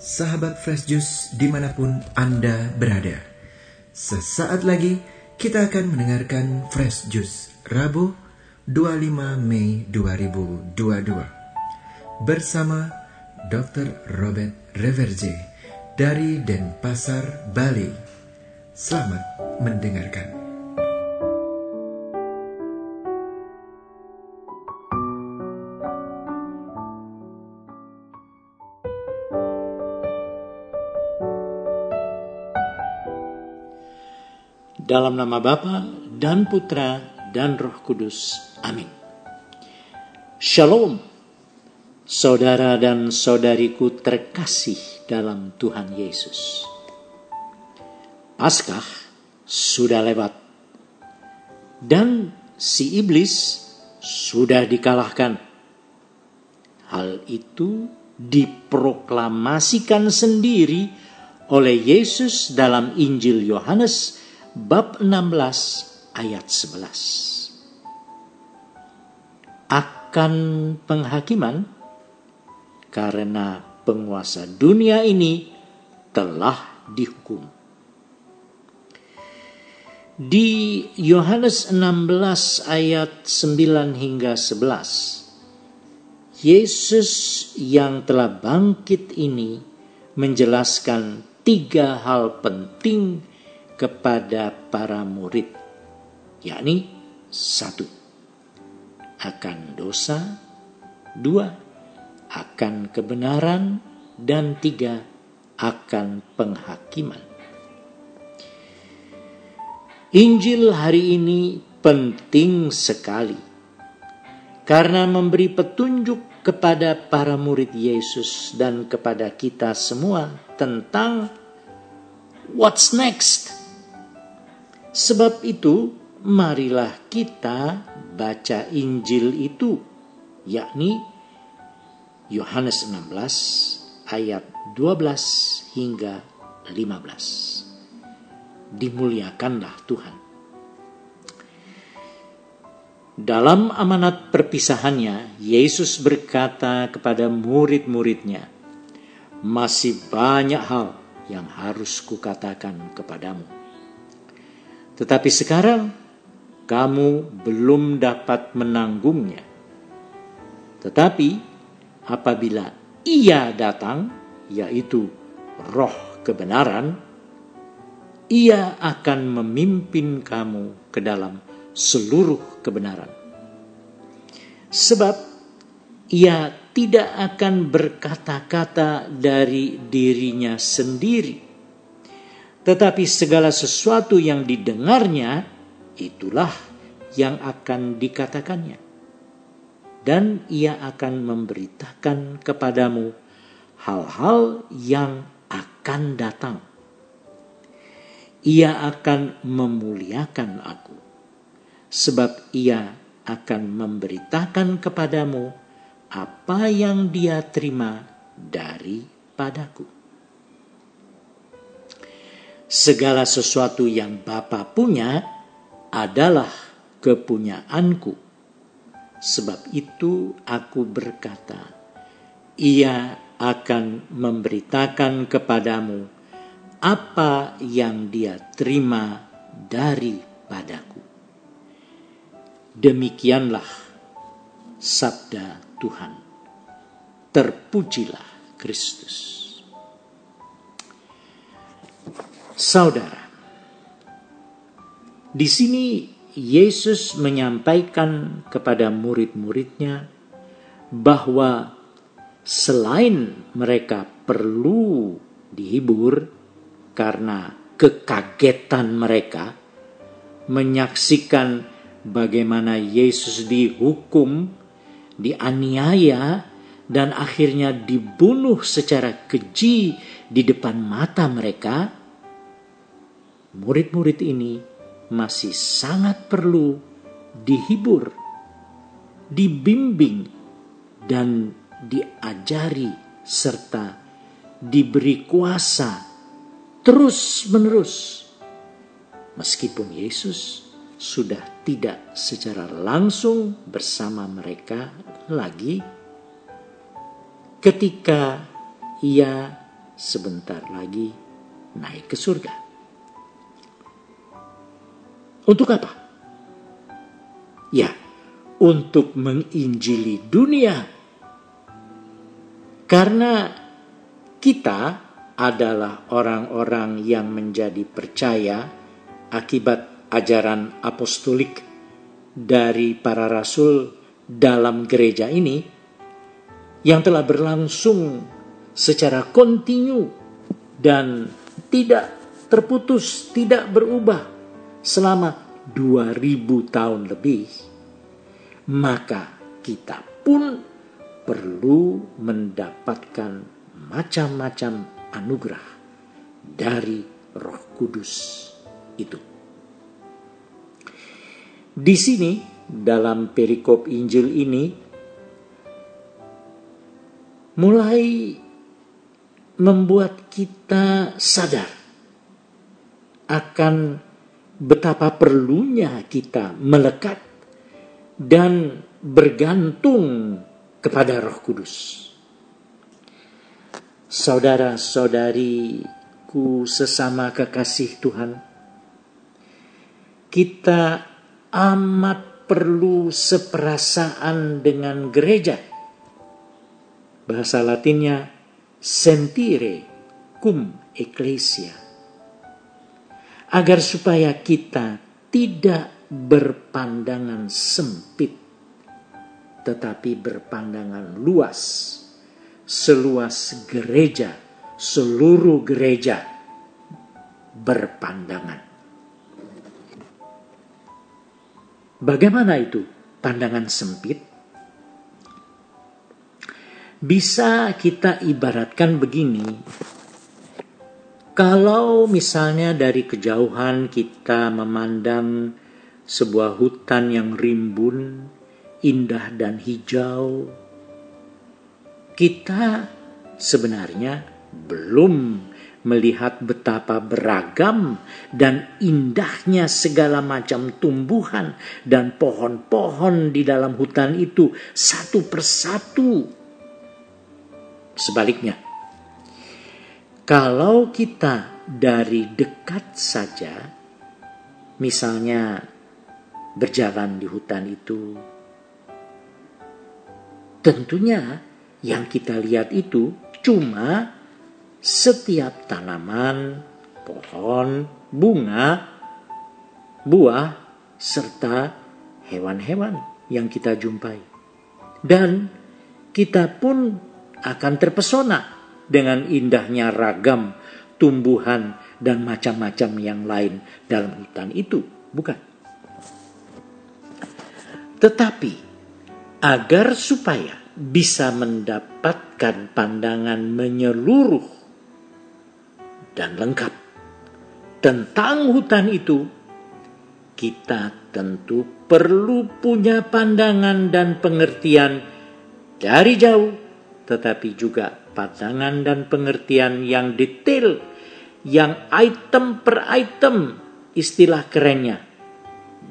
sahabat Fresh Juice di mana pun Anda berada. Sesaat lagi kita akan mendengarkan Fresh Juice Rabu 25 Mei 2022 bersama Dr. Robert Reverje dari Denpasar, Bali. Selamat mendengarkan. Dalam nama Bapa dan Putra dan Roh Kudus. Amin. Shalom, saudara dan saudariku terkasih dalam Tuhan Yesus. Paskah sudah lewat dan si iblis sudah dikalahkan. Hal itu diproklamasikan sendiri oleh Yesus dalam Injil Yohanes bab 16 ayat 11. Akan penghakiman karena penguasa dunia ini telah dihukum. Di Yohanes 16 ayat 9 hingga 11, Yesus yang telah bangkit ini menjelaskan tiga hal penting kepada para murid, yakni satu akan dosa, dua akan kebenaran, dan tiga akan penghakiman. Injil hari ini penting sekali karena memberi petunjuk kepada para murid Yesus dan kepada kita semua tentang what's next Sebab itu, marilah kita baca Injil itu, yakni Yohanes 16 ayat 12 hingga 15. Dimuliakanlah Tuhan. Dalam amanat perpisahannya, Yesus berkata kepada murid-muridnya, "Masih banyak hal yang harus kukatakan kepadamu." Tetapi sekarang kamu belum dapat menanggungnya. Tetapi apabila ia datang, yaitu roh kebenaran, ia akan memimpin kamu ke dalam seluruh kebenaran. Sebab ia tidak akan berkata-kata dari dirinya sendiri tetapi segala sesuatu yang didengarnya, itulah yang akan dikatakannya. Dan ia akan memberitakan kepadamu hal-hal yang akan datang. Ia akan memuliakan aku, sebab ia akan memberitakan kepadamu apa yang dia terima daripadaku segala sesuatu yang Bapa punya adalah kepunyaanku. Sebab itu aku berkata, ia akan memberitakan kepadamu apa yang dia terima daripadaku. Demikianlah sabda Tuhan. Terpujilah Kristus. Saudara, di sini Yesus menyampaikan kepada murid-muridnya bahwa selain mereka perlu dihibur karena kekagetan mereka menyaksikan bagaimana Yesus dihukum, dianiaya, dan akhirnya dibunuh secara keji di depan mata mereka murid-murid ini masih sangat perlu dihibur, dibimbing, dan diajari serta diberi kuasa terus-menerus. Meskipun Yesus sudah tidak secara langsung bersama mereka lagi, ketika ia sebentar lagi naik ke surga. Untuk apa? Ya, untuk menginjili dunia. Karena kita adalah orang-orang yang menjadi percaya akibat ajaran apostolik dari para rasul dalam gereja ini yang telah berlangsung secara kontinu dan tidak terputus, tidak berubah selama 2000 tahun lebih, maka kita pun perlu mendapatkan macam-macam anugerah dari Roh Kudus itu. Di sini dalam perikop Injil ini mulai membuat kita sadar akan betapa perlunya kita melekat dan bergantung kepada Roh Kudus. Saudara-saudariku sesama kekasih Tuhan, kita amat perlu seperasaan dengan gereja. Bahasa Latinnya sentire cum ecclesia. Agar supaya kita tidak berpandangan sempit, tetapi berpandangan luas, seluas gereja, seluruh gereja berpandangan. Bagaimana itu pandangan sempit? Bisa kita ibaratkan begini. Kalau misalnya dari kejauhan kita memandang sebuah hutan yang rimbun, indah dan hijau, kita sebenarnya belum melihat betapa beragam dan indahnya segala macam tumbuhan dan pohon-pohon di dalam hutan itu satu persatu. Sebaliknya, kalau kita dari dekat saja, misalnya berjalan di hutan itu, tentunya yang kita lihat itu cuma setiap tanaman, pohon, bunga, buah, serta hewan-hewan yang kita jumpai. Dan kita pun akan terpesona dengan indahnya ragam tumbuhan dan macam-macam yang lain dalam hutan itu, bukan? Tetapi agar supaya bisa mendapatkan pandangan menyeluruh dan lengkap tentang hutan itu, kita tentu perlu punya pandangan dan pengertian dari jauh tetapi juga pandangan dan pengertian yang detail, yang item per item, istilah kerennya,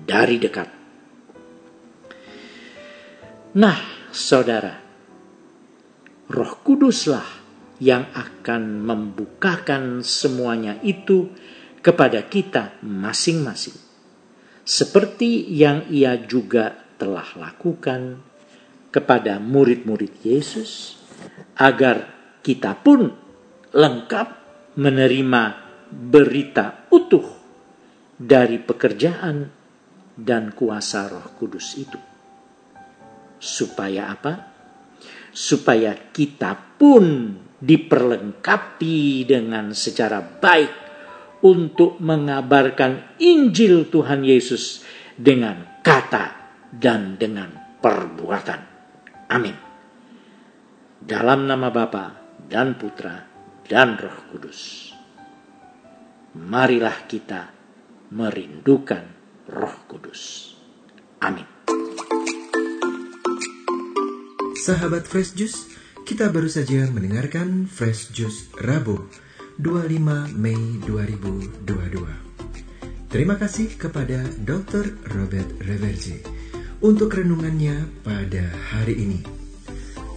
dari dekat. Nah, saudara, Roh Kuduslah yang akan membukakan semuanya itu kepada kita masing-masing, seperti yang Ia juga telah lakukan kepada murid-murid Yesus agar kita pun lengkap menerima berita utuh dari pekerjaan dan kuasa Roh Kudus itu. Supaya apa? Supaya kita pun diperlengkapi dengan secara baik untuk mengabarkan Injil Tuhan Yesus dengan kata dan dengan perbuatan. Amin. Dalam nama Bapa dan Putra dan Roh Kudus. Marilah kita merindukan Roh Kudus. Amin. Sahabat Fresh Juice, kita baru saja mendengarkan Fresh Juice Rabu 25 Mei 2022. Terima kasih kepada Dr. Robert Reverzi untuk renungannya pada hari ini.